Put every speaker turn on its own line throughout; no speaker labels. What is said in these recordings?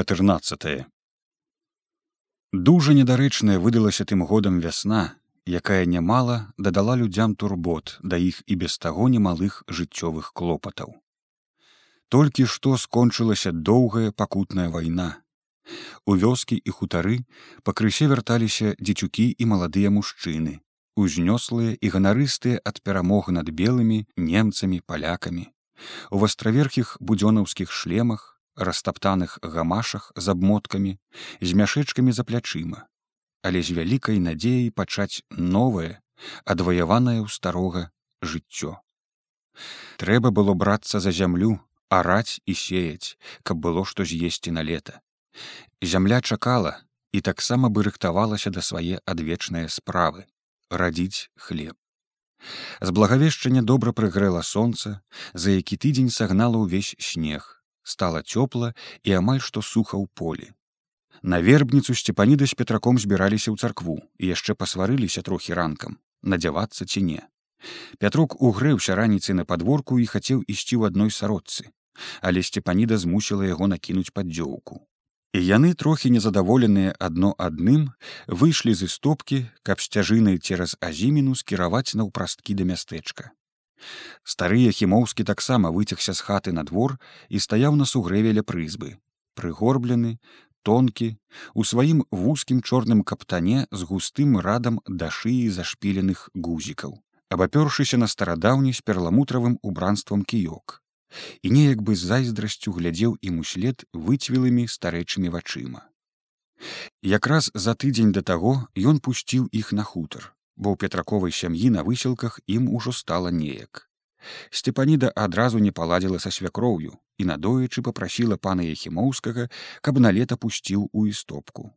14 Дужа недарэчная выдалася тым годам вясна, якая нямала дадала людзям турбот да іх і без таго немалых жыццёвых клопатаў. Толькі што скончылася доўгая пакутная вайна. У вёскі і хутары пакрысе вярталіся дзецюкі і маладыя мужчыны, узнёслыя і ганарыстыя ад перамог над белымі немцамі палякамі. У вастраверхіх будзёнаўскіх шлемах, растаптаных гамашах з абмоткамі, з мяшэчкамі за плячыма, але з вялікай надзеяй пачаць новае, адваяванае ў старога жыццё. Трэба было брацца за зямлю, араць і сеяць, каб было што з'есці на лета. Зямля чакала і таксама бы рыхтавалася да свае адвечныя справы радзіць хлеб. З благавешчання добра прыгрэла сонца, за які тыдзень сагнала ўвесь снег, стала цёпла і амаль што суха ў полі. На вербніцу сцепаніда з петраком збіраліся ў царкву і яшчэ пасварыліся трохі ранкам, надзявацца ці не. Пятрук угрэўся раніцай на падворку і хацеў ісці ў адной сародцы, але сцепаніда змусіла яго накінуць паддзёўку. І яны трохі незадаволеныя адно адным выйшлі з істопкі, каб сцяжынай цераз азіміну скіраваць наўпрасткі да мястэчка. Старыя хімоўскі таксама выцягся з хаты на двор і стаяў на сугрэвеля прызбы, прыгорблены, тонкі, у сваім вузкім чорным каптане з густым радам да шыі зашпіленых гузікаў, абапёршыся на старадаўні з перламутравым убранствам кіёк. І неяк бы з зайздрасцю глядзеў ім услед выцвілымі старэчымі вачыма. Якраз за тыдзень да таго ён пусціў іх на хутар, бо ў петраковай сям'і на высілках ім ужо стала неяк. Сцепаніда адразу не паладзіла са свякроўю і надоечы попрасіла пана Ехімоўскага, каб на лета пусціў у істопку.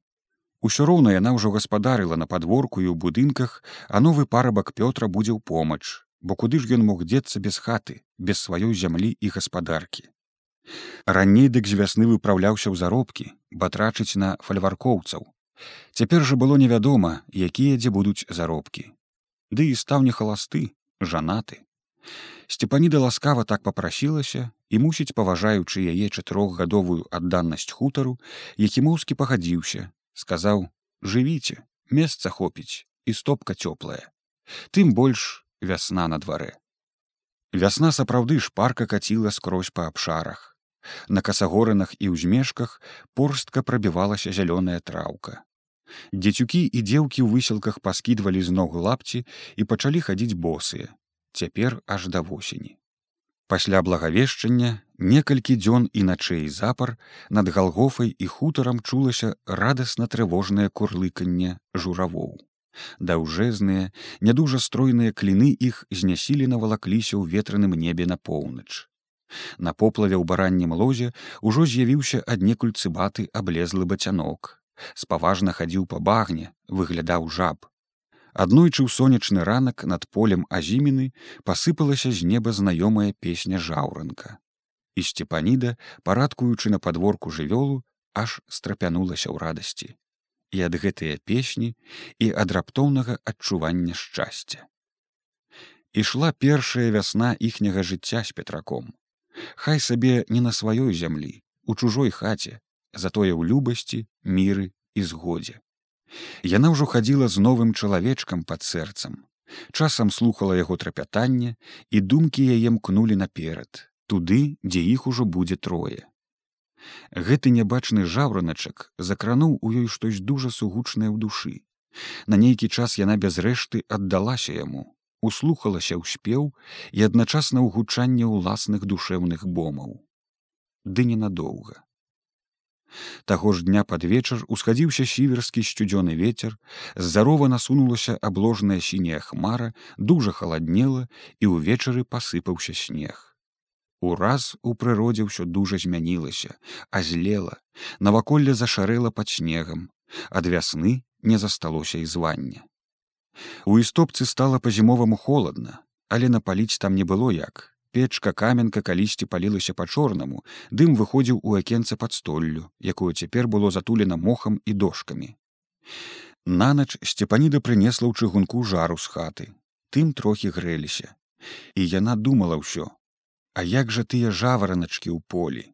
Усё роўна яна ўжо гаспадарыла на падворку і ў будынках, а новы парабак Пётра будзе ў помач, бо куды ж ён мог дзецца без хаты, без сваёй зямлі і гаспадаркі. Раней дык з вясны выпраўляўся ў заробкі, батрачыць на фальваркоўцаў, Цяпер жа было невядома, якія дзе будуць заробкі. Ды і стаў не халасты, жанаты. Сцепаніда ласкава так папрасілася і мусіць паважаючы яе чатырохгадовую адданасць хутару, якімоўскі пагадзіўся, сказаў: « Жывіце, месца хопіць і стопка цёплая. Тым больш вясна на дварэ. Вясна сапраўды шпарка каціла скрозь па абшарах. На касагорынах і ўзмешках порстка прабівалася зялёная траўка. Дзецюкі і дзеўкі ў высілках паскідвалі з ног лапці і пачалі хадзіць босыя, цяпер аж да восені. Пасля благавешчання некалькі дзён і начэй запар над галгофай і хутарам чулася радасна трывожнае курлыканне журавоў. Даўжэзныя, нядужа стройныя кліны іх знясілі навалакліся ў ветраным небе на поўнач. На поплаве ў бараннім лозе ўжо з'явіўся аднекуль цыбаты аблезлы бацянок, спаважна хадзіў па багне выглядаў жаб. Аднойчы ў сонечны ранак над полем азіміны пасыпалася з неба знаёмая песня жаўранка. І сцепаніда парадкуючы на падворку жывёлу аж страпянулася ў радасці. І ад гэтыя песні і ад раптоўнага адчування шчасця. Ішла першая вясна іхняга жыцця з петраком хай сабе не на сваёй зямлі у чужой хаце затое ў любасці міры і згодзе. Яна ўжо хадзіла з новым чалавечкам пад сэрцам. Часам слухала яго трапятанне і думкі яе мкнулі наперад туды дзе іх ужо будзе трое. Гэты нябачны жаўраначак закрануў у ёй штось дужа сугучнае ў душы. На нейкі час яна без рэшты аддалася яму услухалася ў спеў і адначасна ў гучанне ўласных душэўных бомаў ды ненадоўга Таго ж дня пад вечар усхадзіўся сіверскі сцюдзёны ветер, здарова насунулася абложная сіняя хмара, дужа халаднела і ўвечары пасыпаўся снег. Ураз у прыродзе ўсё дужа змянілася, азлела, наваколле зашарэла пад снегам, ад вясны не засталося і звання. У істопцы стала па-зімоваму холадна, але напаліць там не было як, печка каменка калісьці палілася па-чорнаму дым выходзіў у акенца пад столлю якое цяпер было затулена мохам і дошкамі. Нанач сцепаніда прынесла ў чыгунку жару з хаты. Тым трохі грэліся. І яна думала ўсё а як жа тыя жавараначкі ў полі?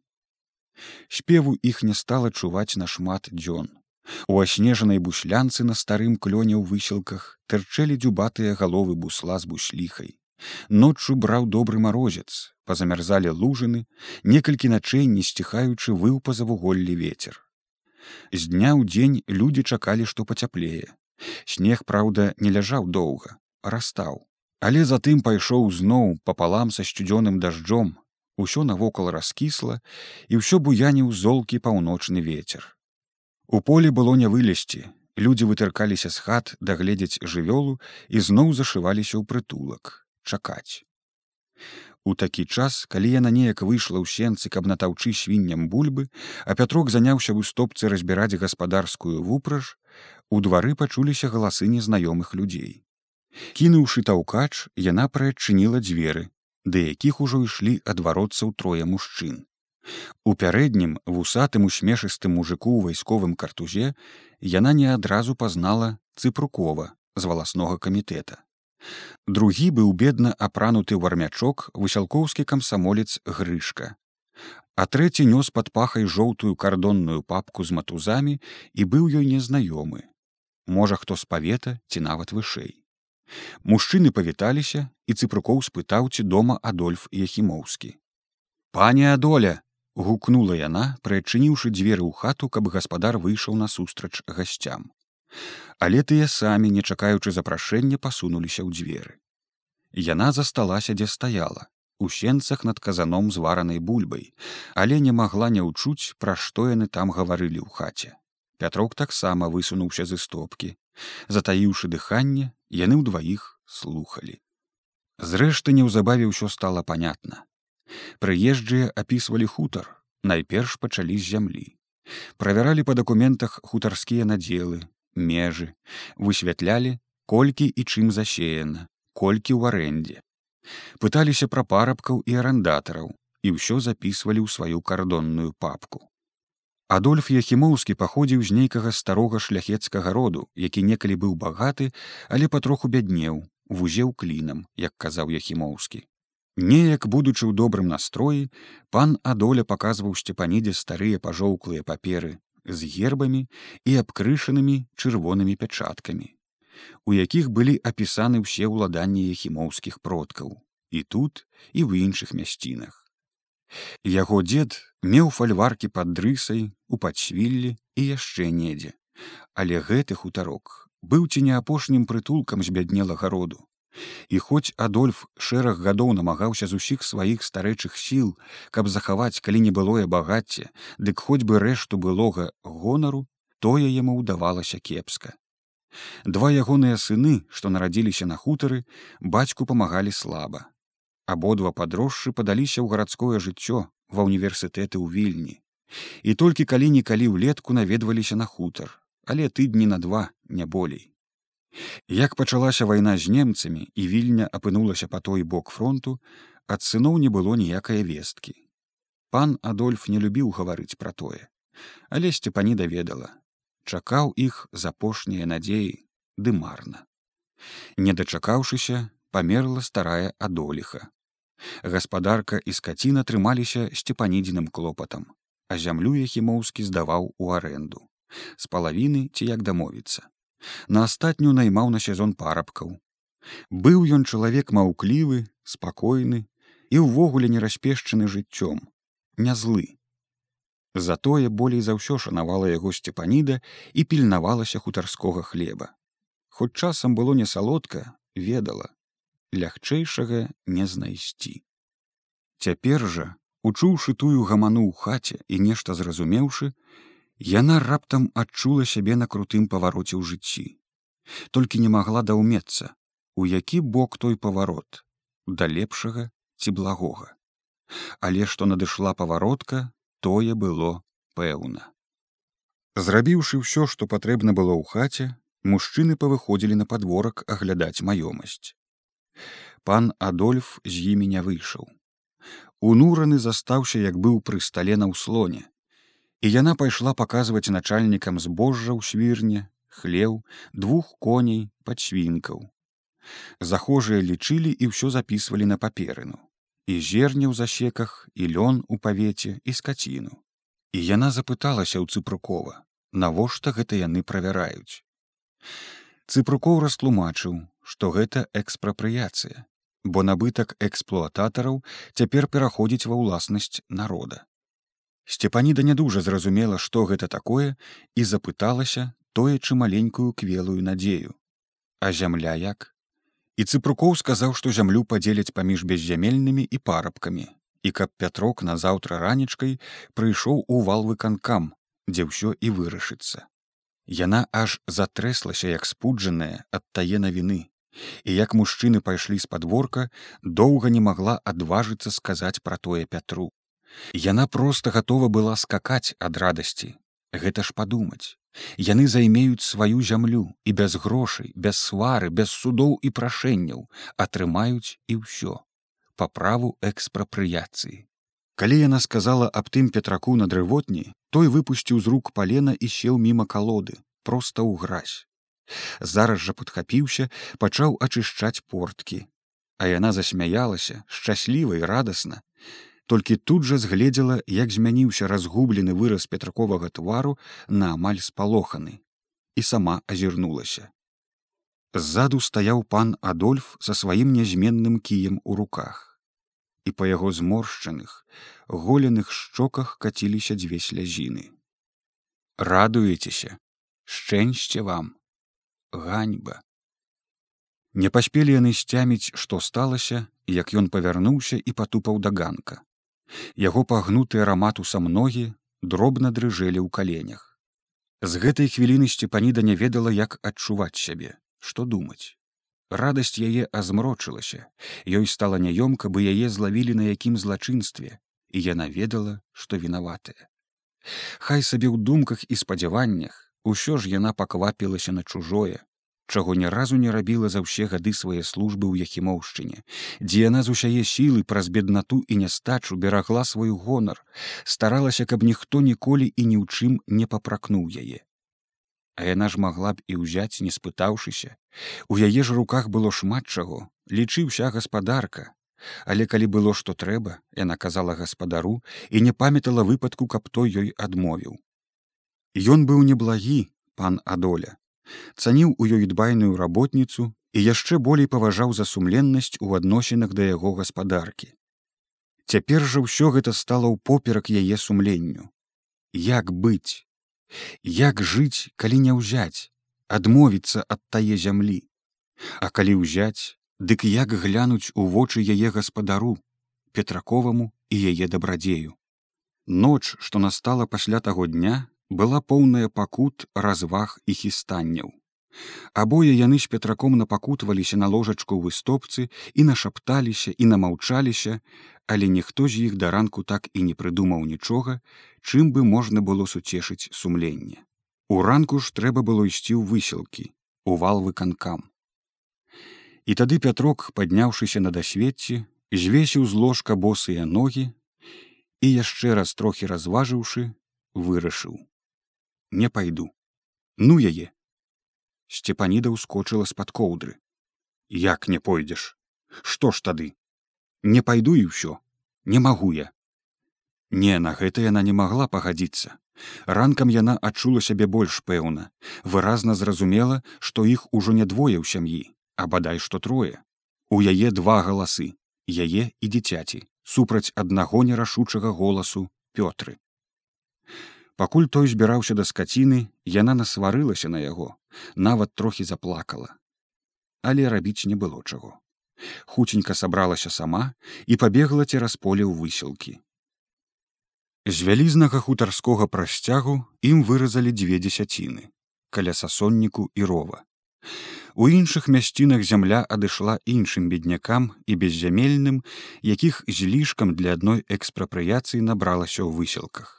Спеву іх не стала чуваць нашмат дзён. У аснежанай бушлянцы на старым клёне ў высілках тырчэлі дзюбатыя галовы бусла з бусліхай. Ноччу браў добры марозец, пазамярзалі лужыны, некалькі начэй не сціхаючы выў па завуголлі ветер. З дня ў дзень людзі чакалі, што пацяплее. Снег, праўда, не ляжаў доўга, растаў. Але затым пайшоў зноў папалам са сцюдзёным дажджом, усё навокал раскісла і ўсё буяніў золкі паўночны ветер. У полі было не вылезці. Людзі вытыркаліся з хат дагледзець жывёлу і зноў зашываліся ў прытулак чакаць. У такі час, калі яна неяк выйшла ў сенцы, каб натаўчы свінням бульбы, а пятрок заняўся ў стопцы разбіраць гаспадарскую вупраж, у двары пачуліся галасы незнаёмых людзей. Кінуўшы таўкач, яна прыадчыніла дзверы, да якіх ужо ішлі адваротцаў трое мужчын. У пярэднім вусатым усмешыстым мужику ў вайсковым картузе яна не адразу пазнала цыпрукова з валаснога камітэта. Другі быў бедна апрануты ў армячок высялкоўскі камсамолец грышка. А трэці нёс пад пахай жоўтую кардонную папку з матузамі і быў ёй незнаёмы. Можа, хто з павета ці нават вышэй. Мужчыны павіталіся і цыпрукоў спытаў ці дома Адольф Яхімоўскі. Паня Адоля, гукнула яна прыадчыніўшы дзверы ў хату каб гаспадар выйшаў насустрач гасцям. Але тыя самі не чакаючы запрашэння пасунуліся ў дзверы. Яна засталася дзе стаяла у сенцах над казаном з варанай бульбай але не магла не ўчуць пра што яны там гаварылі ў хаце. Пятрок таксама высунуўся з істопкі. Затаіўшы дыханне яны ўдваіх слухали зрэшты неўзабаве ўсё стала понятна Прыезджыя апісвалі хутар, найперш пачалі з зямлі. Правяралі па дакументах хутарскія надзелы, межы, высвятлялі, колькі і чым засеяна, колькі ў арэндзе. Пыталіся пра парабкаў і арандатараў і ўсё запісвалі ў сваю кардонную папку. Адольф Яхімоўскі паходзіў з нейкага старога шляхецкага роду, які некалі быў багаты, але патроху бяднеў, вузеў клінам, як казаў Яхімоўскі. Неяк будучы ў добрым настроі, пан Адоля паказваў сцепанідзе старыя пажоўклыя паперы з гербамі і абкрышанымі чырвонымі пячаткамі, у якіх былі апісаны ўсе ўладанні хімоўскіх продкаў і тут і ў іншых мясцінах. Яго дзед меў фальваркі пад дрысай у падсвіллі і яшчэ недзе, але гэты хутарок быў ці не апошнім прытулкам збяднелага роду І хоць Адольф шэраг гадоў намагаўся з усіх сваіх старэчых сіл, каб захаваць, калі не былое багацце, дык хоць бы рэшту былога гонару, тое яму ўдавалася кепска. Два ягоныя сыны, што нарадзіліся на хутары, бацьку памагалі слаба. Абодва падрожшы падаліся ў гарадское жыццё ва ўніверсітэты ў вільні. І толькі калі-нікалі ўлетку наведваліся на хутар, але тыдні на два не болей. Як пачалася вайна з немцамі і вільня апынулася па той бок фронту, ад сыноў не было ніякай весткі. Пан Адольф не любіў гаварыць пра тое, але сцепані даведала, чакаў іх з апошнія надзеі ды марна. Не дачакаўшыся, памерла старая адоліха. Гаспадарка і скаціна трымаліся сцепанідзеным клопатам, а зямлю яхімоўскі здаваў у арэнду. З палавіны ці як дамовіцца на астатнюю наймаў на сезон парабкаў. Быў ён чалавек маўклівы, спакойны і ўвогуле не распешчаны жыццём, не злы. Затое болей за ўсё шанавала яго сцепаніда і пільнавалася хутарскога хлеба. Хоць часам было не салодка, ведала, лягчэйшага не знайсці. Цяпер жа, учуўшы тую гаману ў хаце і нешта зразумеўшы, Яна раптам адчула сябе на крутым павароце ў жыцці. Толькі не магла даўмецца, у які бок той паварот, да лепшага ці благога. Але што надышла паваротка, тое было пэўна. Зрабіўшы ўсё, што патрэбна было ў хаце, мужчыны павыходзілі на падворак аглядаць маёмасць. Пан Адольф з імі не выйшаў. Унураны застаўся, як быў пры стале на ўслоне, і яна пайшла паказваць начальнікам збожжа ў свірне хлеў двух коней пад свінкаў захожыя лічылі і ўсё записывалі на паперыну. І зерне ў засеках і лён у павеце і скаціну. І яна запыталася ў цыпрукова навошта гэта яны правяраюць. Цыпрукоў растлумачыў што гэта экспрапрыяцыя бо набытак эксплуататараў цяпер пераходзіць ва ўласнасць народа сцепаніда не дужа зразумела што гэта такое і запыталася тоечы маленькую квелую надзею. А зямля як? І цыпрукоў сказаў што зямлю падзеляць паміж беззямельнымі і парабкамі і каб пятрок назаўтра ранечкай прыйшоў у валвыканкам дзе ўсё і вырашыцца. Яна аж затрэслася як спуджаная ад тае навіны і як мужчыны пайшлі з падворка доўга не магла адважыцца сказаць пра тое пятру яна проста гатова была скакаць ад радасці. Гэта ж падумаць. Яны займеюць сваю зямлю і без грошай без свары без судоў і прашэнняў атрымаюць і ўсё па праву экспрапрыяцыі. Калі яна сказала аб тым петраку на дрывотні той выпусціў з рук палена і сеў міма калоды проста ў гразь. Зараз жа падхапіўся пачаў ачышчаць порткі. А яна засмяялася шчасліва і радасна толькі тут жа згледзела як змяніўся разгублены выраз петраковага твару на амаль спалоханы і сама азірнулася ззаду стаяў пан адольф са сваім нязменным кіем у руках і па яго зморшчаных голеных шчоках каціліся дзве слязіны радуецеся шчэнсце вам ганьба. Не паспелі яны сцяміць, што сталася, як ён павярнуўся і патупаў да ганка. Яго пагнуты арамату са многі дробна дрыжэлі ў каленях. З гэтай хвіліны сцепаніда не ведала, як адчуваць сябе, што думаць. Радасць яе азмрочылася, ёй стала няёмка, бы яе злавілі на якім злачынстве, і яна ведала, што вінаватая. Хай сабе ў думках і спадзяваннях Усё ж яна паквапілася на чужое, чаго ні разу не рабіла за ўсе гады свае службы ў яхімоўшчыне, дзе яна з усяе сілы праз беднату і нястачу берагла свой гонар, старалася, каб ніхто ніколі і ні ў чым не папракнуў яе. А яна ж магла б і ўзяць, не спытаўшыся. У яе ж руках было шмат чаго, лічыўся гаспадарка. Але калі было што трэба, яна казала гаспадару і не памятала выпадку, каб той ёй адмовіў. Ён быў неблагі пан адоля цаніў у ёй дбайную работніцу і яшчэ болей паважаў за сумленнасць у адносінах да яго гаспадаркі. Цяпер жа ўсё гэта стала ў поперак яе сумленню. Як быць? Як жыць калі не ўзяць адмовіцца ад тае зямлі? А калі ўзяць дык як глянуць у вочы яе гаспадару петраковаму і яе дабрадзею? Ноч што настала пасля таго дня была поўная пакут разваг і хістанняў. Абое яны з пятраком напакутваліся на ложачку ў выстопцы і нашапталіся і намаўчаліся, але ніхто з іх да ранку так і не прыдумаў нічога, чым бы можна было суцешыць сумленне. У ранку ж трэба было ісці ў высілкі, у валвы канкам. І тады пятрок, падняўшыся на дасвецці, звесіў з ложка босыя ногі і яшчэ раз трохі разважыўшы, вырашыў не пайду ну яе сцепаніда ўскочыла з-пад коўдры як не пойдзеш што ж тады? Не пайду і ўсё не магу я не на гэта яна не магла пагадзіцца. Ранкам яна адчула сябе больш пэўна. Выразна зразумела што іх ужо не двое ў сям'і а бадай што трое. У яе два галасы яе і дзіцяці супраць аднаго нерашучага голасу пётры пакуль той збіраўся да скаціны яна насварылася на яго нават трохі заплакала. Але рабіць не было чаго. Хуценька сабралася сама і пабегла цераз поле ў высілкі. З вялізнага хутарскога прасцягу ім выразалі дзве дзесяціны каля сасонніку і рова. У іншых мясцінах зямля адышла іншым беднякам і беззямельным якіх злішкам для адной экспрапрыяцыі набралася ў высілках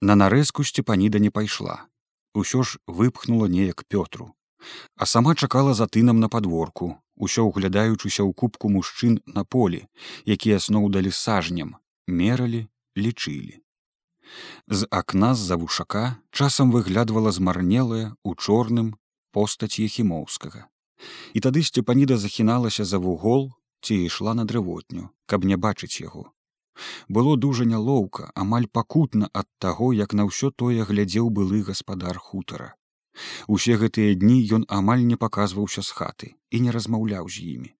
На нарэзку сцепаніда не пайшла. Усё ж выпхнула неяк пётру. А сама чакала за тынам на падворку, усё ўглядаючыся ў кубку мужчын на полі, якія сноўдалі сажнем, мералі, лічылі. З акна з-за вушака часам выглядвала змарнелая у чорным постаць ехімоўскага. І тады сцепаніда захіналася за вугол ці ішла на дрывотню, каб не бачыць яго. Было дужа нялоўка амаль пакутна ад таго як на ўсё тое глядзеў былы гаспадар хутара. Усе гэтыя дні ён амаль не паказваўся з хаты і не размаўляў з імі.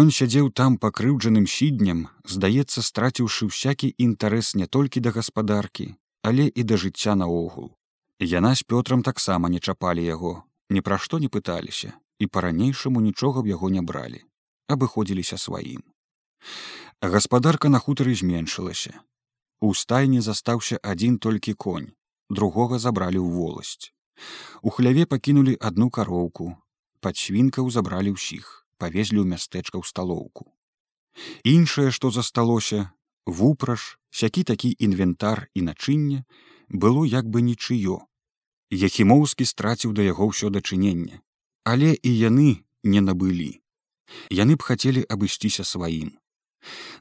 Ён сядзеў там пакрыўджаным сіднем здаецца страціўшы всякі інтарэс не толькі да гаспадаркі але і да жыцця наогул. Яна з пётрам таксама не чапалі яго ні пра што не пыталіся і па-ранейшаму нічога б яго не бралі абыходзіліся сваім гаспадарка на хутары зменшылася. У стайні застаўся адзін толькі конь другога забралі ў воласць. У хляве пакінулі адну кароўку пад свінкаў забралі ўсіх павезлі ў мястэчка ў сталоўку. Іншае што засталося вупраж сякі такі інвентар і начынне было як бы нічыё. Яхімоўскі страціў да яго ўсё дачынення, але і яны не набылі. Яны б хацелі абысціся сваім.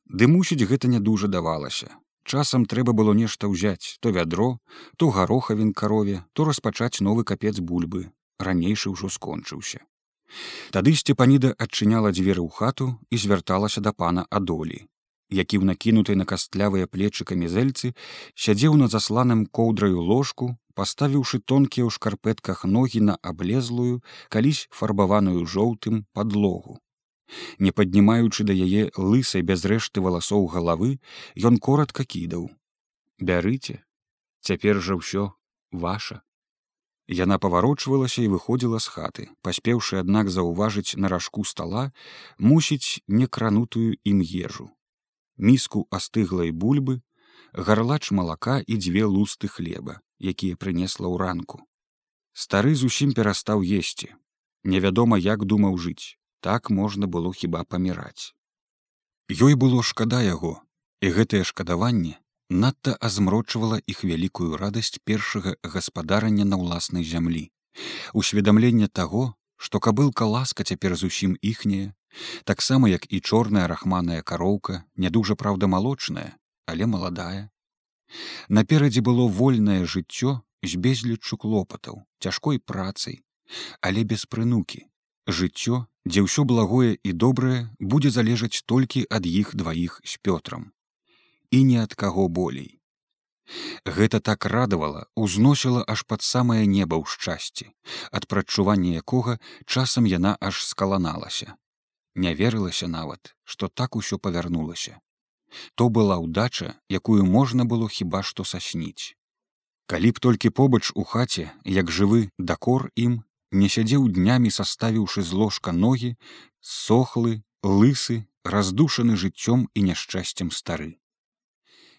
Ды мусіць гэта не дужа давалася. Часам трэба было нешта ўзяць то вядро, то гарохавін карове, то распачаць новы капец бульбы, ранейшы ўжо скончыўся. Тады сцепаніда адчыняла дзверы ў хату і звярталася да пана адолі, які ў накінутай на кастлявыя плечы камізэльцы сядзеў на засланым коўдраю ложку паставіўшы тонкія ў шкарпэтках ногі на аблезлую калісь фарбаваную жоўтым подлогу не паднімаючы да яе лысай без рэшты валасоў галавы ён коротко кідаў. Бярыце цяпер жа ўсё ваша яна паварочвалася і выходзіла з хаты. Паспеўшы аднак заўважыць на ражку стола мусіць некранутую ім ежу. Міску астыглай бульбы гарлач малака і дзве лусты хлеба якія прынесла ў ранку стары зусім перастаў есці. Невядома як думаў жыць так можна было хіба паміраць. Ёй было шкада яго і гэтае шкадаванне надта азмрочвала іх вялікую радасць першага гаспадарання на ўласнай зямлі. Усведамленне таго што кабылка ласка цяпер зусім іхняе таксама як і чорная рахманая кароўка не дужа праўда малочная але маладая. Наперадзе было вольнае жыццё з безліччу клопатаў, цяжкой працай, але без прынукі. Жыццё, дзе ўсё благое і добрае будзе залежаць толькі ад іх дваіх з пётрам. І ні ад каго болей. Гэта так радавала, узносіла аж пад самае неба ў шчасці, ад прадчування якога часам яна аж скаланалася. Не верылася нават, што так усё павярнулася то была ўдача якую можна было хіба што сасніць калі б толькі побач у хаце як жывы дакор ім не сядзеў днямі составіўшы з ложка ногі сохлы лысы раздушаны жыццём і няшчасцем стары.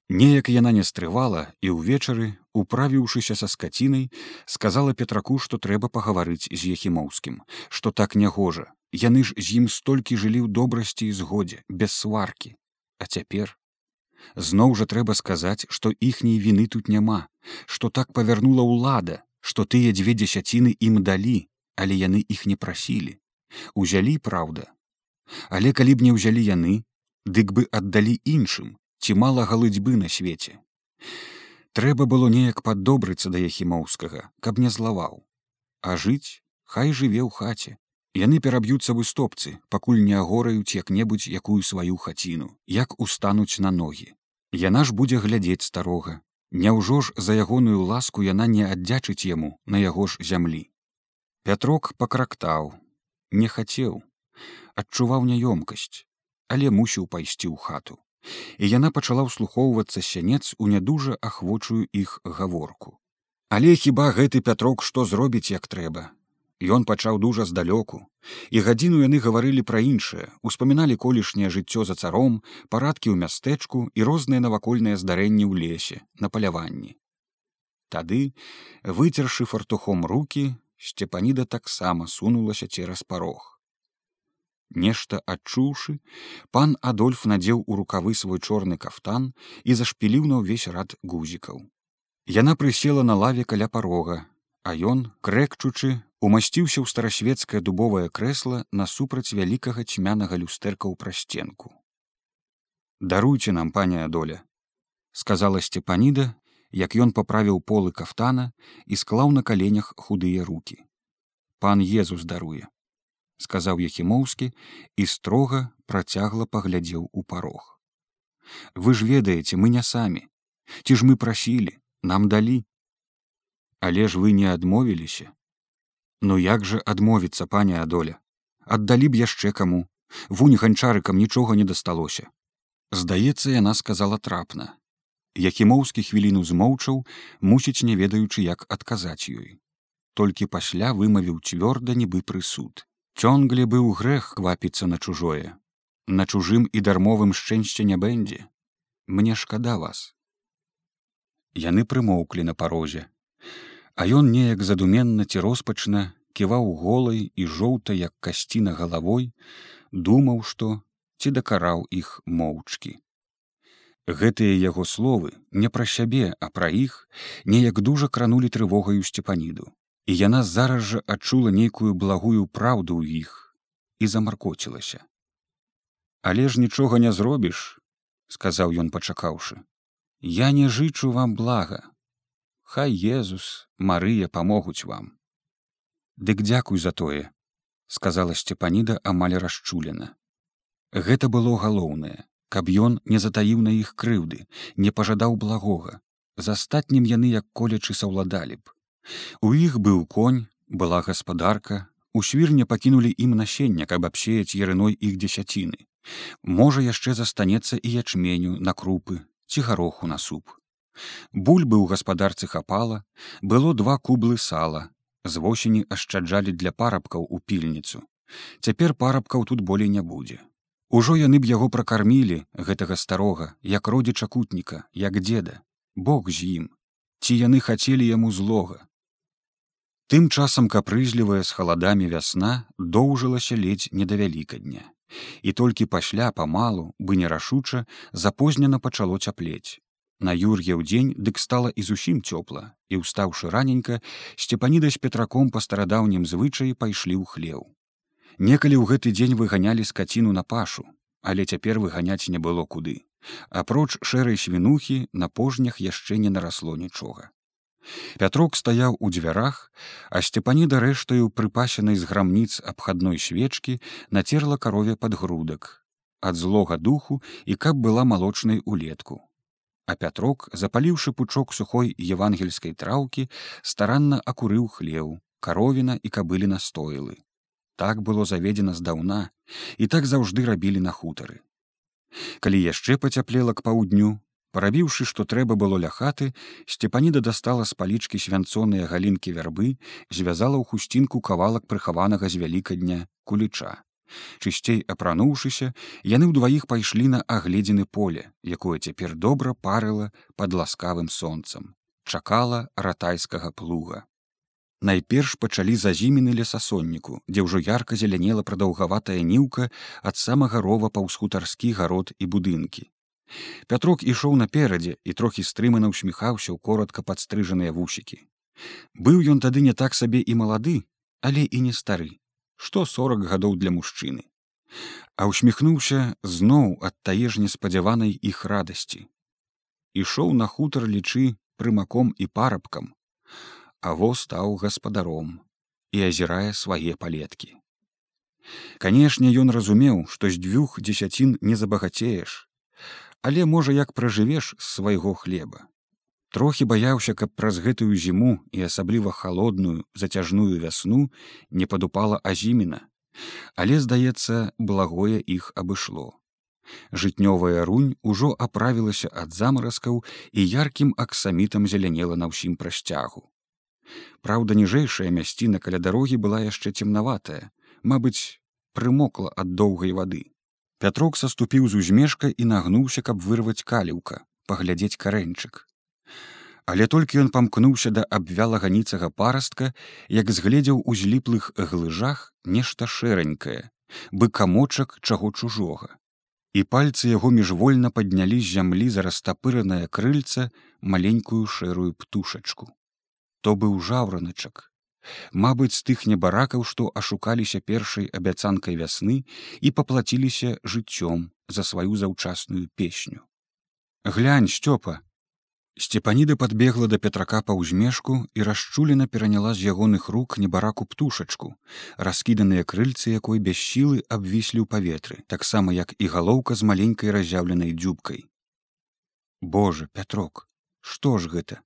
Неяк яна не стрывала і ўвечары управіўшыся са скацінай сказала петраку што трэба пагаварыць з ехімоўскім што так нягожа яны ж з ім столькі жылі ў добрасці і згодзе без сваркі. А цяпер? Зноў жа трэба сказаць, што іхняй віны тут няма, што так павярнула ўлада, што тыя дзве дзесяціны ім далі, але яны іх не прасілі. Узялі праўда. Але калі б не ўзялі яны, дык бы аддалі іншым, ці мала галыцьбы на свеце. Трэба было неяк паддобрыцца да яхімоўскага, каб не злаваў. А жыць хай жыве ў хаце, яны пераб'юцца выстопцы пакуль не агораюць як-небудзь якую сваю хаціну як устануць на ногі яна ж будзе глядзець старога няўжо ж за ягоную ласку яна не аддзячыць яму на яго ж зямлі? Пятрок пакрактаў не хацеў адчуваў няёмкасць але мусіў пайсці ў хату. І яна пачала ўслухоўвацца сянец у нядужа ахвочую іх гаворку. Але хіба гэты пятрок што зробіць як трэба Ён пачаў дужа здалёку, і гадзіну яны гаварылі пра іншае, успаміналі колішняе жыццё за царом, парадкі ў мястэчку і розныя навакольныя здарэнні ў лесе, на паляванні. Тады, выцершы фартухом руки, сцепаніда таксама сунулася цераз парог. Нешта адчуўшы, пан Адольф надзеў у рукавы свой чорны кафтан і зашпіліў на ўвесь рад гузікаў. Яна прысела на лаве каля парога, а ён, крэкчучы, умасціўся ў старасветскае дубовае крэсла насупраць вялікага цьмянага люстэрка ў прасценку. Даруйце нам паня доля, сказала сцепаніда, як ён паправіў полы кафтана і склаў на каленях худыя руки. Пан Езус даруе, сказаў Яхімоўскі і строга працягла паглядзеў у парог. вы ж ведаеце мы не самі ці ж мы прасілі нам далі але ж вы не адмовіліся ну як жа адмовіцца паня адоля аддалі б яшчэ каму. Вунь ганчарыкам нічога не дасталося здаецца яна сказала трапна. Якімоўскі хвіліну змоўчаў мусіць не ведаючы як адказаць ёй. Толькі пасля вымавіў цвёрда нібы прысуд. Цёнгле быў грэх квапіцца на чужое. На чужым і дармовым шчэншце не бэндзе. Мне шкада вас яны прымоўклі на парозе а ён неяк задуменна ці роспачна ківаў голай і жоўта як касціна галавой думаў што ці дакараў іх моўчкі гэтыя яго словы не пра сябе а пра іх неяк дужа кранулі трывогаю сцепаніду і яна зараз жа адчула нейкую благую праўду ў іх і замаркоцілася. Але ж нічога не зробіш, сказаў ён пачакаўшы. Я не жычу вам блага. Хай Езус, Марыя памогуць вам. Дык дзякуй за тое, сказала сцепаніда амаль расчулена. Гэта было галоўнае, каб ён не затаіў на іх крыўды, не пажадаў благога. За астатнім яны як колячы саўладалі б. У іх быў конь, была гаспадарка, у свірне пакінулі ім насення, каб абсеяць ярыной іх дзесяціны. Можа яшчэ застанецца і ячменю на крупы ці гароху на суп. Бульбы ў гаспадарцы хапала, было два кублы сала, з восені ашчаджалі для парабкаў у пільніцу. Цяпер парабкаў тут болей не будзе. Ужо яны б яго пракармілі гэтага старога, як родзіча кутніка, як дзеда, Бог з ім, ці яны хацелі яму злога, Тым часам капрызлівая з халадамі вясна доўжылася ледзь не да вялікадня. І толькі пасля памалу бы нерашуча запознена пачало цяплець. На юр'е ў дзень дык стала і зусім цёпла, і ўстаўшы раненька, сцепаніда з петраком па старадаўнім звычаі пайшлі ў хлеў. Некалі ў гэты дзень выганялі скаціну на пашу, але цяпер выганяць не было куды. Апроч шэрай свінухі на пожнях яшчэ не нарасло нічога. Пятрок стаяў у дзвярах, а сцепаніда рэштаю прыпасенай з грамніц абхадной свечкі нацерла карове пад грудак ад злога духу і каб была малочнай улетку. А пятрок, запаліўшы пучок сухой евангельскай траўкі, старанна акурыў хлеў, каровіна і кабылі настойлы. Так было заведзена здаўна і так заўжды рабілі на хутары. Калі яшчэ пацяплела к паўдню, Парабіўшы, што трэба было ля хаты, сцепаніда дастала з палічкі свянцоныя галінкі вярбы, звязала ў хусцінку кавалак прыхаванага з вялікадня куліча. Чысцей апрануўшыся, яны ўдваіх пайшлі на агледзены поле, якое цяпер добра парыла пад ласкавым сонцам. Чакала ратайскага плуга. Найперш пачалі зазімены лесасонніку, дзе ўжо ярка зелянела прадаўгаватая ніўка ад самага рова паўсхутарскі гарод і будынкі. Пятрок ішоў наперадзе і трохі стрымана ўсміхаўся ў коротка падстрыжаныя вусікі. Быў ён тады не так сабе і малады, але і не стары, што сорок гадоў для мужчыны. А ўсміхнуўся зноў ад тае ж неспадзяванай іх радасці. Ішоў на хутар лічы прымаком і парабкам, а во стаў гаспадаром і азірае свае палеткі. Канешне, ён разумеў, што з дзвюх дзесяцін не забагацееш, але можа як пражывеш з свайго хлеба трохі баяўся каб праз гэтую зіму і асабліва халодную зацяжную вясну не падупала азімена але здаецца благое іх абышло. Жытнёвая рунь ужо аправілася ад замаразкаў і яркім аксамітам зелянела на ўсім прасцягу Праўда ніжэйшая мясціна каля дарогі была яшчэ цемнаватая мабыць прымокла ад доўгай вады. Пятрок саступіў з узмешка і нагнуўся, каб вырваць каліўка, паглядзець карэнчык. Але толькі ён памкнуўся да абвялага ніцага парастка, як згледзеў у зліплых глыжах нешта шэранькае, бы камочак чаго чужога. І пальцы яго міжвольна паднялі з зямлі за растапыранае крыльца маленькую шэрую птушачку. То быў жаўраначак, Мабыць, з тых небаракаў, што ашукаліся першай абяцанкай вясны і паплаціліся жыццём за сваю заўчасную песню. Глянь, сцёпа. Сцепаніда падбегла да петрака па ўзмешку і расчулена пераняла з ягоных рук небараку птушачку, раскіданыя крыльцы якой без сілы абвіслі ў паветры, таксама як і галоўка з маленькай раз'яўленай дзюбкай. Боже пятрок што ж гэта?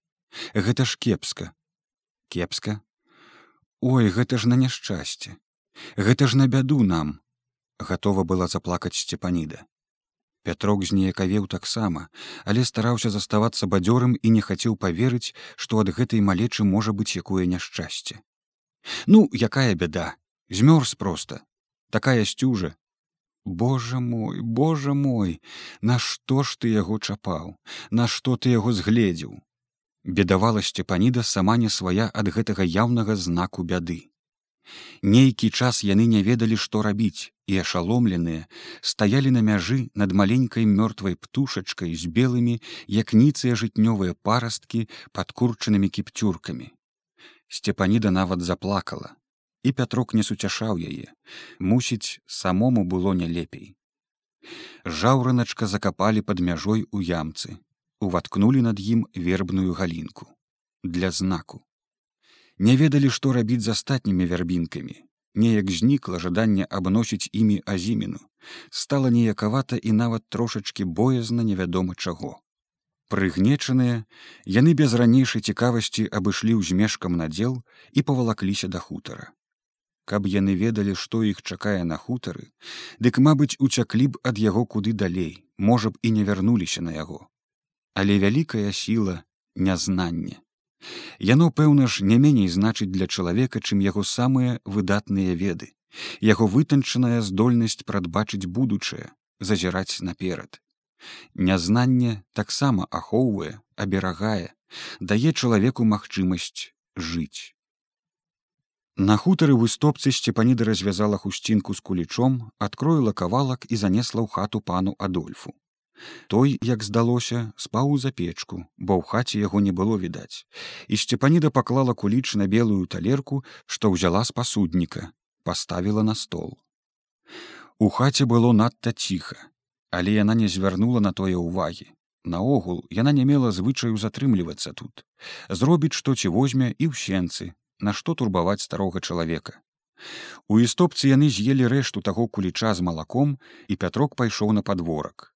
Гэта ж кепска. Кепска? Ой гэта ж на няшчасце. Гэта ж на бяду нам. Гатова была заплакаць сцепаніда пятрок зніякавеў таксама але стараўся заставацца бадзёрым і не хацеў паверыць што ад гэтай малечы можа быць якое няшчасце. Ну якая бяда змёрз проста такая сцюжа. Божа мой Божа мой нашто ж ты яго чапаў нашто ты яго згледзеў? Бедавала сцепаніда сама не свая ад гэтага яўнага знаку бяды нейкі час яны не ведалі што рабіць і ашаломленыя стаялі на мяжы над маленькай мёртвай птушачкай з белымі як ніцыя жытнёвыя парасткі пад курчанымі кіпцюркамі. Сцепаніда нават заплакала і пятрок не суцяшаў яе мусіць самому было не лепей жаўраначка закапалі пад мяжой у ямцы уваткнулі над ім вербную галінку для знаку не ведалі што рабіць з астатнімі вярбінкамі неяк знікла жаданне абносіць імі азіміну стала неякавата і нават трошачки боязна невядома чаго. Прыгнечаныя яны без ранейшай цікавасці абышлі ўзмешкам надзел і павалакліся да хутара. Каб яны ведалі што іх чакае на хутары дык мабыць уцяклі б ад яго куды далей можа б і не вярнуліся на яго. Але вялікая сіла нязнанне яно пэўна ж не меней значыць для чалавека чым яго самыя выдатныя веды. Яго вытанчаная здольнасць прадбачыць будучае зазіраць наперад. Нязнанне таксама ахоўвае аберагае дае чалавеку магчымасць жыць. На хутары выстопцы сцепаніда развязала хусцінку з кулічом, адкроіла кавалак і занесла ў хату пану Адольфу. Той, як здалося, спаў за печку, бо ў хаце яго не было відаць. І сцепаніда паклала куліч на белую талерку, што ўзяла з пасудніка, паставіла на стол. У хаце было надта ціха, але яна не звярнула на тое ўвагі. Наогул яна не мела звычаю затрымлівацца тут. Зробіць што ці возьме і ў сенцы, Нашто турбаваць старога чалавека. У істопцы яны з'елі рэшту таго куліча з малаком і пятрок пайшоў на падворак.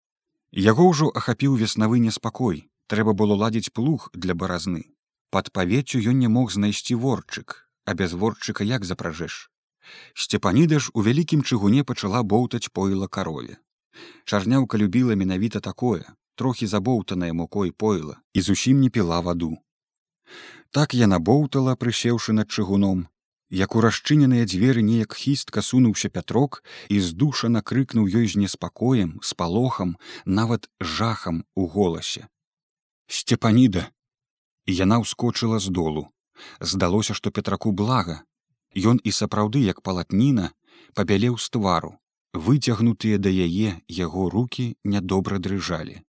Яго ўжо ахапіў веснавы неспакой, трэба было ладзіць плуг для баразны. Пад павеццю ён не мог знайсці ворчык, а без ворчыка як запражэш. Сцепаніда ж у вялікім чыгуне пачала боўтаць пойла карове. Чарняўка любіла менавіта такое, трохі забоўтанае мукой пойла і зусім не піла ваду. Так яна боўтала, прысеўшы над чыгуном, як у расчыненыя дзверы неяк хістка сунуўся пятрок і здуша накрыкнуў ёй з неспакоем, з палохам, нават жахам у голасе. Сцепаніда. І яна ўскочыла з долу. Здалося, што петраку блага. Ён і сапраўды, як палатніна, пабялеў з твару. Выцягнутыя да яе яго руки нядобра дрыжалі.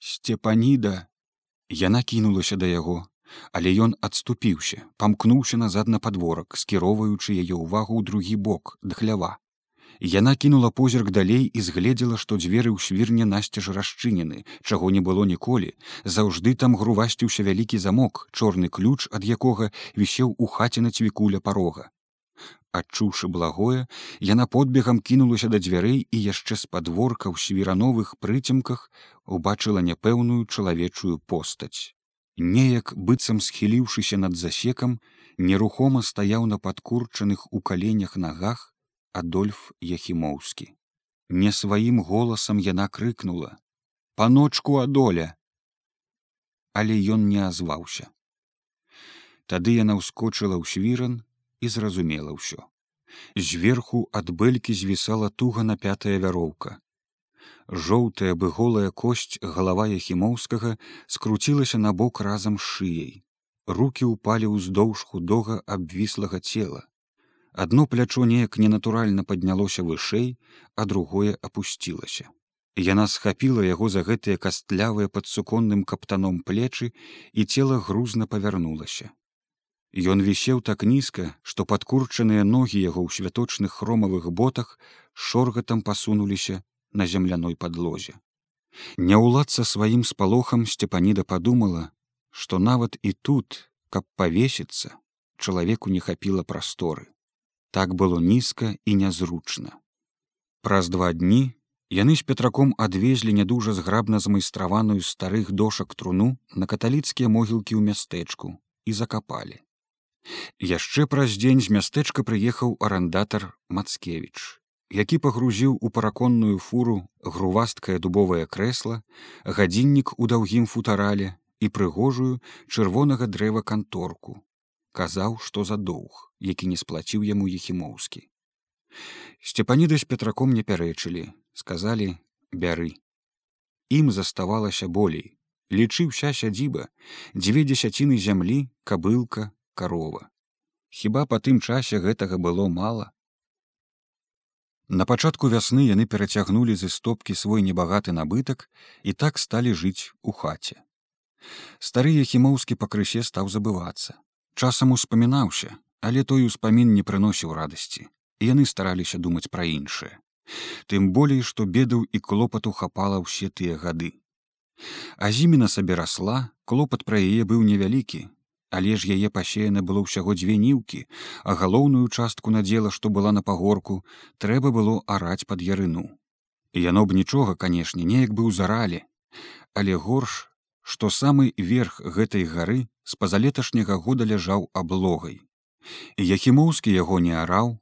Сцепаніда. Яна кінулася да яго, але ён адступіўся памкнуўся назад на падворак скіроўваючы яе ўвагу ў другі бок да хлява. Яна кінула позірк далей і згледзела што дзверы ў свірне насцяж расчынены чаго не было ніколі. Заўжды там грувасціўся вялікі замок чорны ключ ад якога вісеў у хаце на цвікуля парога. Адчуўшы благое яна подбегам кінулася да дзвярэй і яшчэ з падворка ў свірановых прыцемках убачыла няпэўную чалавечую постаць неяк быццам схіліўшыся над засекам нерухома стаяў на падкурчаных у каленях нагах адольф яхімоўскі. Не сваім голасам яна крыкнула паночку адоля! Але ён не азваўся. Тады яна ўскочыла ў свіран і зразумела ўсё. Зверху ад бэлькі звісала туга напятая вяроўка жоўтая бы голая косць галава яхімоўскага скруцілася на бок разам з шыяй. Руки ўпалі ўздоўж худога абвіслага цела. Адно плячо неяк ненатуральна паднялося вышэй а другое апусцілася. Яна схапіла яго за гэтыя кастлявыя пад суконным каптаном плечы і цела грузна павярнулася. Ён вісеў так нізка, што падкурчаныя ногі яго ў святочных хромавых ботах шоргатам пасунуліся на земляной подлозе. Не ўладца сваім спалохам сцепаніда падумала, што нават і тут, каб павесіцца, чалавеку не хапіла прасторы. Так было нізка і нязручна. Праз два дні Яны з петраком адвезлі нядужа зграбна змайстраваную старых дошак труну на каталіцкія могілкі ў мястэчку і закапалі. Яшчэ праз дзень з мястэчка прыехаў арандатар Мацкевіч, які пагрузіў у параконную фуру грувасткае дубовае крэсла, гадзіннік у даўгім футарале і прыгожую чырвонага дрэва канторку. Казаў, што за доўг, які не сплаціў яму ехімоўскі. Сцепаніда з петраком не пярэчылі, сказалі бяры ім заставалася болей лічы вся сядзіба дзве дзесяціны зямлі кабылка карова хіба па тым часе гэтага было мала на пачатку вясны яны перацягнулі з істопкі свой небагаты набытак і так сталі жыць у хаце. Старыя хімоўскі пакрысе стаў забывацца. Часам успамінаўся але той успамін не прыносіў радасці яны стараліся думаць пра іншае. Тым болей што бедаў і клопату хапала ўсе тыя гады. А зімена сабе расла клопат пра яе быў невялікі але ж яе пасеяна было ўсяго дзве ніўкі а галоўную частку надзела што была на пагорку трэба было араць пад ярыну. Яно б нічога канешне неяк быў заралі але горш што самы верх гэтай гары з пазалеташняга года ляжаў аблогай. Яхімоўскі яго не араў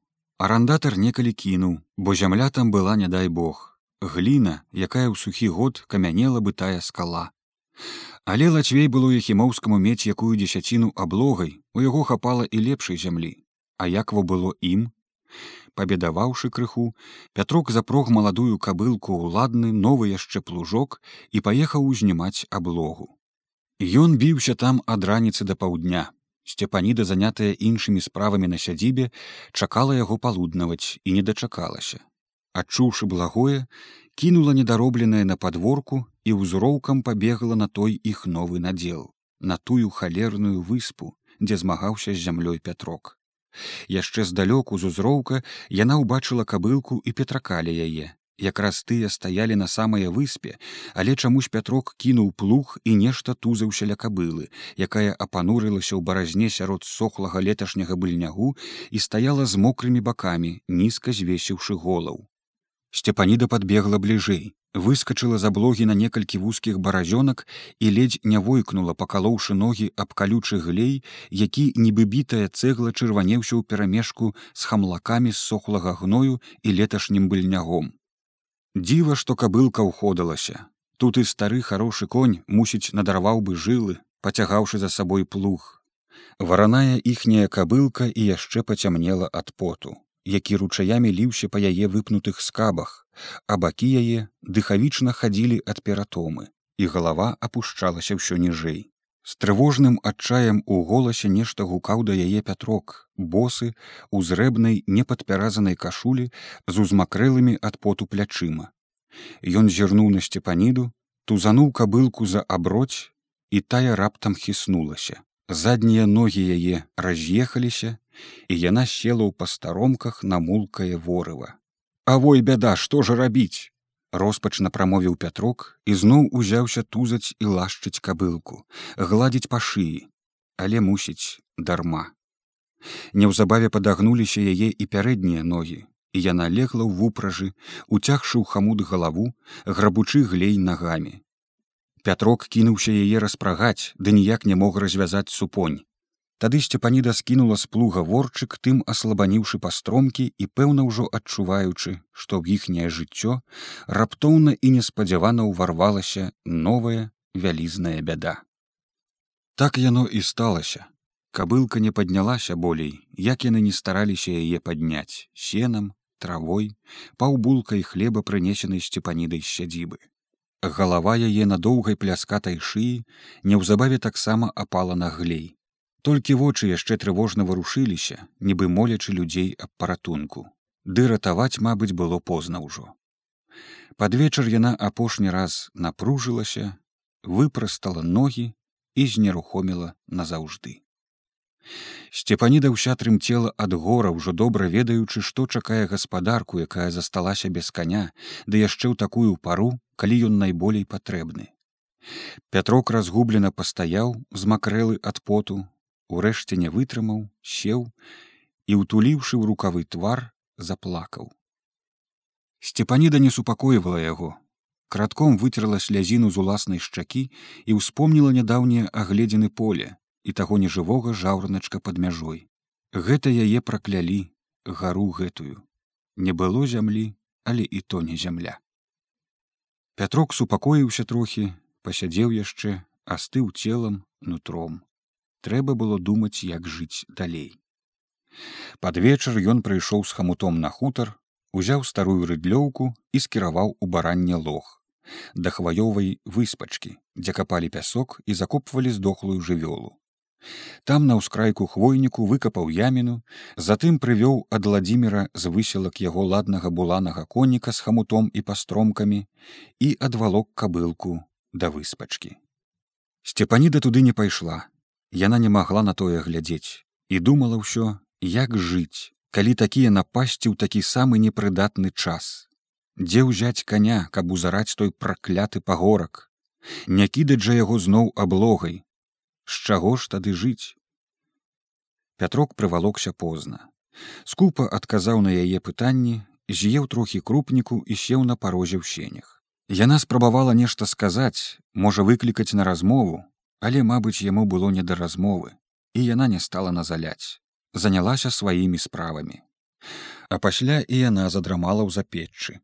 арандатар некалі кінуў бо зямля там была не дай бог. Гліна якая ў сухі год камянела бы тая скала але лацвей было ехімоўскаму мець якую дзесяціну аблогай у яго хапала і лепшай зямлі. А як во было ім? Пабедаваўшы крыху пятрок запрог маладую кабылку ўладны новы яшчэ плужок і паехаў узнімаць аблогу. Ён біўся там ад раніцы да паўдня. Сцепаніда, занятая іншымі справамі на сядзібе, чакала яго палуднаваць і не дачакалася. Адчуўшы благое, кінула недаробленае на падворку і ўзроўкам пабегла на той іх новы надзел, на тую халерную выспу, дзе змагаўся з зямлёй пятрок. Яшчэ здалёку з узроўка яна ўбачыла кабылку і петракалі яе, якраз тыя стаялі на самае выспе, але чамусь пятрок кінуў плуг і нешта тузаўся ля кабылы, якая апанурылася ў баразне сярод сохлага леташняга быльнягу і стаяла з мокрымі бакамі, нізка звесіўшы голаў. Сцепаніда падбегла бліжэй, выскачыла за блогі на некалькі вузкіх баразёнак і ледзь не войкнула, пакалоўшы ногі аб калючы глей, які нібы бітая цэгла чырванеўся ў перамешку з хамлакамі з сохлага гною і леташнім быльнягом. Дзіва, што кабылка ўходалася. Тут і стары харошы конь мусіць надарваў бы жылы, пацягаўшы за сабой плуг. Вараная іхняя кабылка і яшчэ пацямнела ад поту, які ручаямі ліўся па яе выпнутых скабах, а бакі яе дыхавічна хадзілі ад ператомы, і галава апушчалася ўсё ніжэй. З трывожным адчаем у голасе нешта гукаў да яе пятрок, босы у зрэбнай непадпяразанай кашулі з узмакрэлымі ад поту плячыма. Ён зірнуў на сцепаніду, тузануў кабылку за аброць, і тая раптам хіснулася. Заднія ногі яе раз'ехаліся, і яна села ў пастаромках на мулкае ворыва. Авой бяда, што ж рабіць? роспачна прамовіў пятрок і зноў узяўся тузаць і лашчыць кабылку гладзіць па шыі але мусіць дарма неўзабаве падагнуліся яе і пярэднія ногі і яна легла ў вупражы уцягшы ў хамут галаву грабучы глей нагамі пятрок кінуўся яе распрагаць ды ніяк не мог развязаць супонь Тады сцепаніда скінула з плуга ворчык тым аслабаніўшы пастромкі і пэўна ўжо адчуваючы, што ў іхняе жыццё раптоўна і неспадзявана ўварвалася новая вялізная бяда. Так яно і сталася. Кабылка не паднялася болей, як яны не стараліся яе падняць сенам, травой, паўбулкай хлеба прынесенай сцепанідай з сядзібы. Галава яе на доўгай пляскатай шыі неўзабаве таксама апала на глей. Толькі вочы яшчэ трывожна варушыліся нібы молячы людзей аб паратунку. Ды ратаваць мабыць было позна ўжо. Пад вечар яна апошні раз напружылася выпрастала ногі і знерухоміла назаўжды сцепаніда ўся трымцела ад гора ўжо добра ведаючы што чакае гаспадарку якая засталася без каня ды яшчэ ў такую пару калі ён найболей патрэбны пятрок разгублена пастаяў з макрэлы ад поту Урэшце не вытрымаў, сеў і, утуліўшы ў рукавы твар, заплакаў. Сцепаніда не супакойвала яго. Кратком выцерла слязіну з уласнай шчакі і ўспомніла нядаўнія агледзены поле і таго нежывога жаўраначка пад мяжой. Гэта яе праклялі гару гэтую. Не было зямлі, але і то не зямля. Пятрок супакоіўся трохі, пасядзеў яшчэ, астыў целам нутром. Трэба было думаць, як жыць далей. Пад вечар ён прыйшоў з хамутом на хутар, узяў старую рыдлёўку і скіраваў у баранне лог да хваёвай выспачкі, дзе капалі пясок і закопвалі здохлую жывёлу. Там на ўскрайку хвойніку выкапаў яміну, затым прывёў ад ладзіміра з высілак яго ладнага буланага коніка з хамутом і пастромкамі і адвалок кабылку да выспачкі. Сцепаніда туды не пайшла. Яна не магла на тое глядзець і думала ўсё, як жыць, калі такія напасці ў такі самы непрыдатны час дзе ўзяць коня каб узараць той пракляты пагорак не кідаць жа яго зноў аблогай з чаго ж тады жыць пятрок прывалокся позна скупа адказаў на яе пытанні з'еў трохі крупніку і сеў на парозе ў сенях яна спрабавала нешта сказаць можа выклікаць на размову але мабыць яму было не да размовы і яна не стала назаляць занялася сваімі справамі. А пасля і яна задрамала ў запеччы.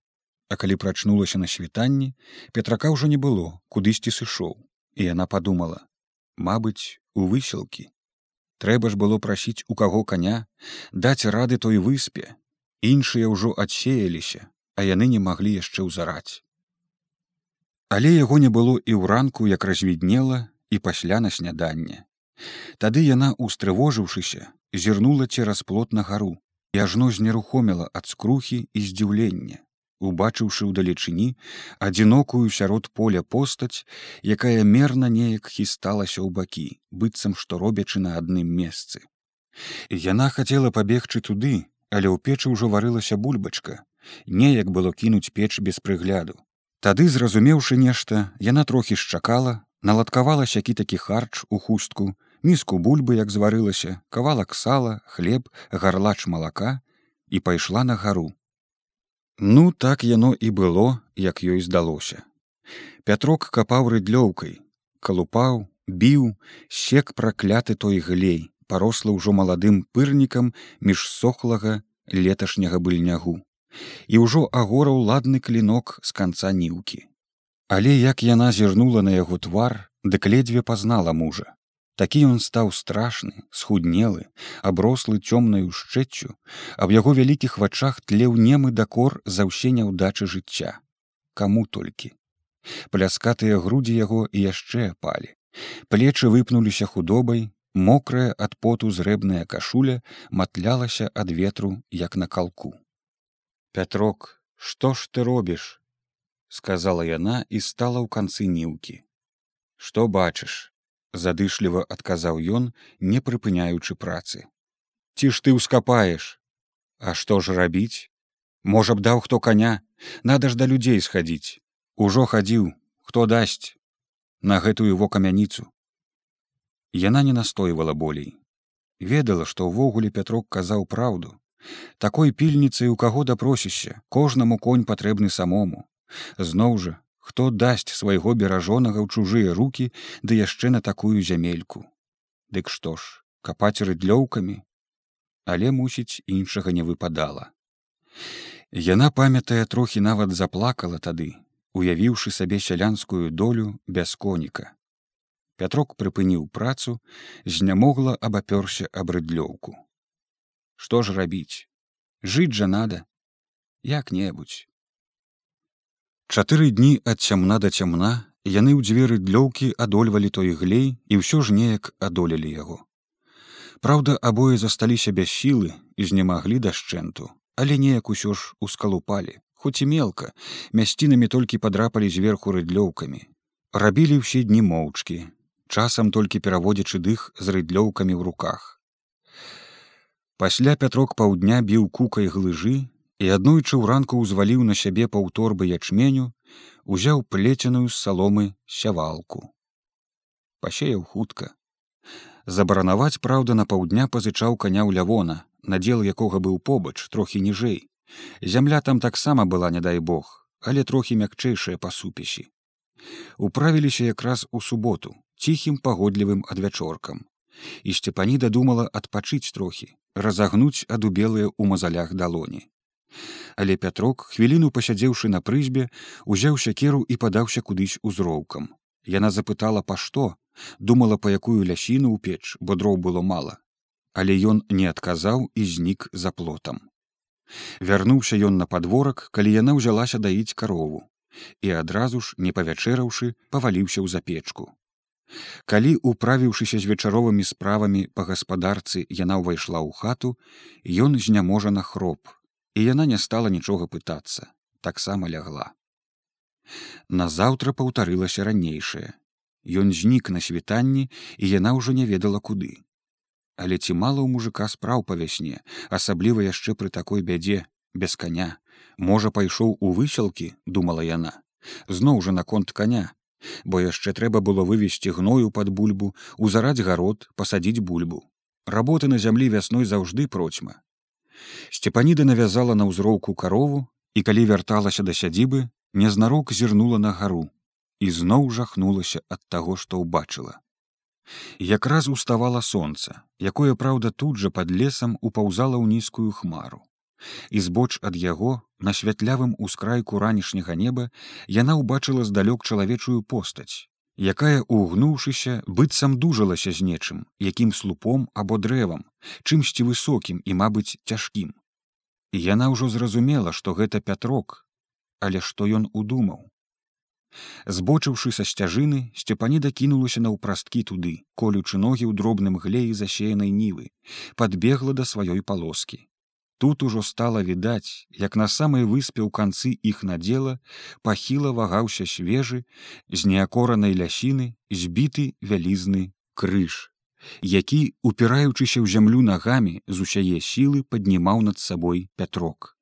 А калі прачнулася на світанні, петрака ўжо не было, кудысьці сышоў, і яна падумала: Мабыць, у высілкі. Трэба ж было прасіць у каго каня, даць рады той выспе. Іншыя ўжо адсеяліся, а яны не маглі яшчэ ўзараць. Але яго не было і ў ранку, як развіднела і пасля на сняданне. Тады яна, устрывожыўшыся, зірнула цераз плот на гару і ажно знерухоміла ад скрухі і здзіўлення убачыўшы ўдалечыні адзінокую сярод поля постаць якая мерна неяк хісталася ў бакі быццам што робячы на адным месцы. Яна хацела пабегчы туды але ў печы ўжо варылася бульбачка. Неяк было кінуць печ без прыгляду. Тады зразумеўшы нешта яна трохі шчакала наладкавала сякі такі харч у хустку міску бульбы як зварылася кавалак сала хлеб гарлач малака і пайшла на гару ну так яно і было як ёй здалося. Пятрок капаў рыдлёўкай калупаў біў сек пракляты той глей паросла ўжо маладым пырнікам між сохлага леташняга быльнягу. І ўжо агораў ладны клінок з канца ніўкі. Але як яна зірнула на яго твар дык ледзьве пазнала мужа такі ён стаў страшны схуднелы аброслы цёмнаю шчэццю аб яго вялікіх вачах тлеў немы дакор за ўсе няўдачы жыцця. Каму толькі. Пляскатыя грудзі яго і яшчэ апалі. Плечы выпнуліся худобай мокрая ад поту зрэбная кашуля матлялася ад ветру як на калку пятрок што ж ты робіш сказала яна і стала ў канцы ніўкі што бачыш задышліва адказаў ён не прыпыняючы працы. Ці ж ты ўскапаеш а што ж рабіць можа б даў хто каня надо ж да людзей схадзіць ужо хадзіў хто дасць на гэтую во камяніцу яна не настойвала болей. Ведала што ўвогуле пятрок казаў праўду такой пільніцай у каго дапросішся кожнаму конь патрэбны самому. Зноў жа хто дасць свайго беражонага ў чужыя руки ды яшчэ на такую зямельку. Дык што ж капаць рыдлёўкамі? Але мусіць іншага не выпадала. Яна памятае трохі нават заплакала тады уявіўшы сабе сялянскую долю без коніка. Пятрок прыпыніў працу знямогла абапёрся аб рыдлёўку. Што ж рабіць? Жыць жа надо. Як-небудзь Чатыры дні ад цямна да цямна яны ў дзверы длёўкі адольвалі той глей і ўсё ж неяк адолелі яго. Праўда, абое засталіся без сілы і знемаглі дашчэнту, але неяк усё ж ускалупалі, хоць і мелка, мясцінамі толькі падрапалі зверху рыдлёўкамі. Рабілі ўсе дні моўчкі, часам толькі пераводзячы дых з рыдлёўкамі ў руках. Пасля пятрок паўдня біў кукай глыжы і аднойчы ўранку ўзваліў на сябе паўторбы ячменю узяў плеценую з саломы сявалку пасеяў хутка забаранаваць праўда на паўдня пазычаў каня ў лявона надзел якога быў побач трохі ніжэй Зямля там таксама была, не дай бог, але трохі мякчэйшая па супесі. Управіліся якраз у суботу, ціхім пагодлівым адвячоркам. І сцепаніда думала адпачыць трохі, разагнуць адубелыя ў мазалях далоні. Але пятрок, хвіліну пасядзеўшы на прызьбе, узяў сякеру і падаўся кудысь узроўкам. Яна запытала па што, думала па якую лясіну ў печ, бо дроў было мала. Але ён не адказаў і знік за плотам. Вярнуўся ён на падворак, калі яна ўзялася даіць карову і адразу ж, не павячэраўшы, паваліўся ў запечку. Калі, управіўшыся з вечаровымі справамі па гаспадарцы, яна ўвайшла ў хату, ён зняможана хроп, і яна не стала нічога пытацца, таксама лягла. Назаўтра паўтарылася ранейшае. Ён знік на світанні, і яна ўжо не ведала куды. Але ці мала ў мужика спраў па вясне, асабліва яшчэ пры такой бядзе без каня, можа пайшоў у высялкі думала яна зноў жа наконт коня бо яшчэ трэба было вывесці гною под бульбу узараць гарод пасадзіць бульбу работы на зямлі вясной заўжды процьма сцепаніда навязала на ўзроўку карову і калі вярталася да сядзібы незнарок зірнула на гару і зноў жахнулася ад таго што ўбачыла. Якраз уставала сонца якое праўда тут жа под лесам упаўзала ў нізкую хмару. І збоч ад яго на святлявым ускрайку ранішняга неба яна ўбачыла здалёк чалавечую постаць якая угнуўшыся быццам дужалася з нечым якім слупом або дрэвам чымсьці высокім і мабыць цяжкім. І яна ўжо зразумела што гэта пятрок але што ён удумаў. Збочыўшы са сцяжыны сцепаніда кінулася наўпрасткі туды колючы ногі ў дробным глеі засеянай нівы подбегла да сваёй палоскі Тут ужо стала відаць, як на самай выспе ў канцы іх надзела пахіла вагаўся свежы, з неакоранай лясіны збіты вялізны крыж, які, упіраючыся ў зямлю нагамі з усяе сілы паднімаў над сабой пятрок.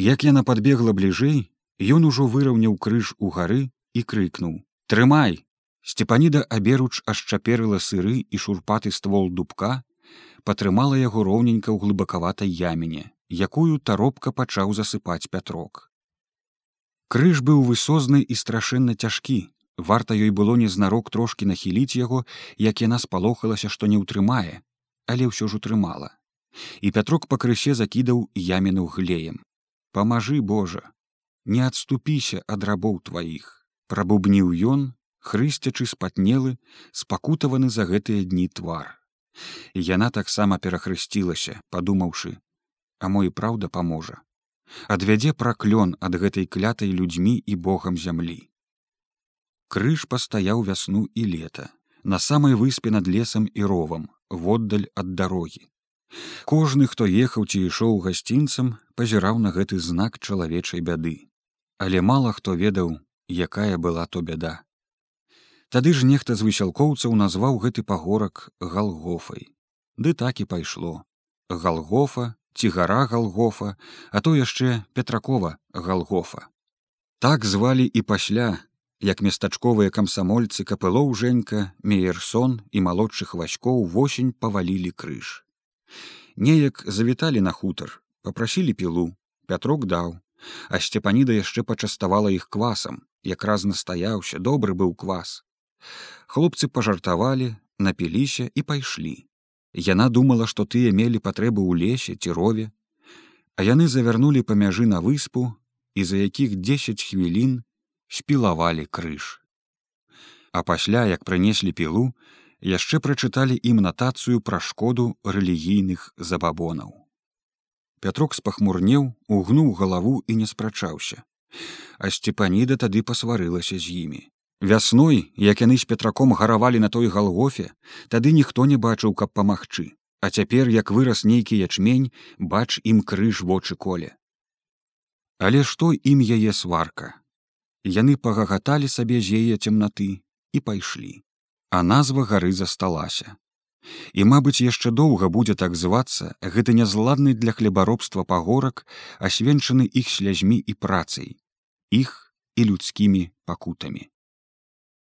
Як яна подбегла бліжэй, ён ужо выраўняў крыж у гары і крыкнуў: « Трымай! Сцепаніда аберуч ашчаперыла сыры і шурпаты ствол дубка, патрымала яго роўненька ў глыбакаватай яміне, якую таропка пачаў засыпаць пятрок. Крыж быў высозны і страшэнна цяжкі. Варта ёй было незнарок трошкі нахіліць яго, як яна спалохалася, што не ўтрымае, але ўсё ж утрымала. І пятрок пакрысе закідаў яміну глеем. Памажы Божа, не адступіся ад рабоў тваіх, прабубніў ён, хрысцячы спатнелы, спакутаваны за гэтыя дні твар і яна таксама перахрысцілася падумаўшы а мо і праўда паможа? Адвядзе праклён ад гэтай клятай людзьмі і богам зямлі. Крыж пастаяў вясну і лета на самай выспе над лесам і ровам воддаль ад дарогі. Кожны хто ехаў ці ішоў гасцінцам пазіраў на гэты знак чалавечай бяды. Але мала хто ведаў якая была то бяда Тады ж нехта з высялкоўцаў назваў гэты пагорак галгофай. Ды так і пайшло. Галгофа, ці гара галгофа, а то яшчэ петракова галгофа. Так звалі і пасля, як местачковыя камсамольцы капылоў жэнька, меерсон і малодшых васькоў восень павалілі крыж. Неяк завіталі на хутар, попрасілі пілу, пятрок даў, а сцепаніда яшчэ пачаставала іх квасам, якраз настаяўся, добры быў квас. Хлопцы пажартавалі, напіліся і пайшлі. Яна думала, што тыя мелі патрэбы ў лесе ці рове, а яны завярнулі па мяжы на выспу і за якіх дзесяць хвілін спілавалі крыж. А пасля, як прынеслі пілу, яшчэ прачыталі ім натацыю пра шкоду рэлігійных забабонаў. Пятрок спахмурнеў, угнуў галаву і не спрачаўся. А сцепаніда тады пасварылася з імі. Вясной, як яны з петраком гаравалі на той галгофе, тады ніхто не бачыў, каб памагчы, А цяпер, як вырас нейкі ячмень, бач ім крыж вочы коле. Але што ім яе сварка? Яны пагагаталі сабе з яе цемнаты і пайшлі. А назва гары засталася. І, мабыць, яшчэ доўга будзе так звацца гэты нязладны для хлебаробства пагорак, асвенчаны іх слязьмі і працай, іх і людскімі пакутамі.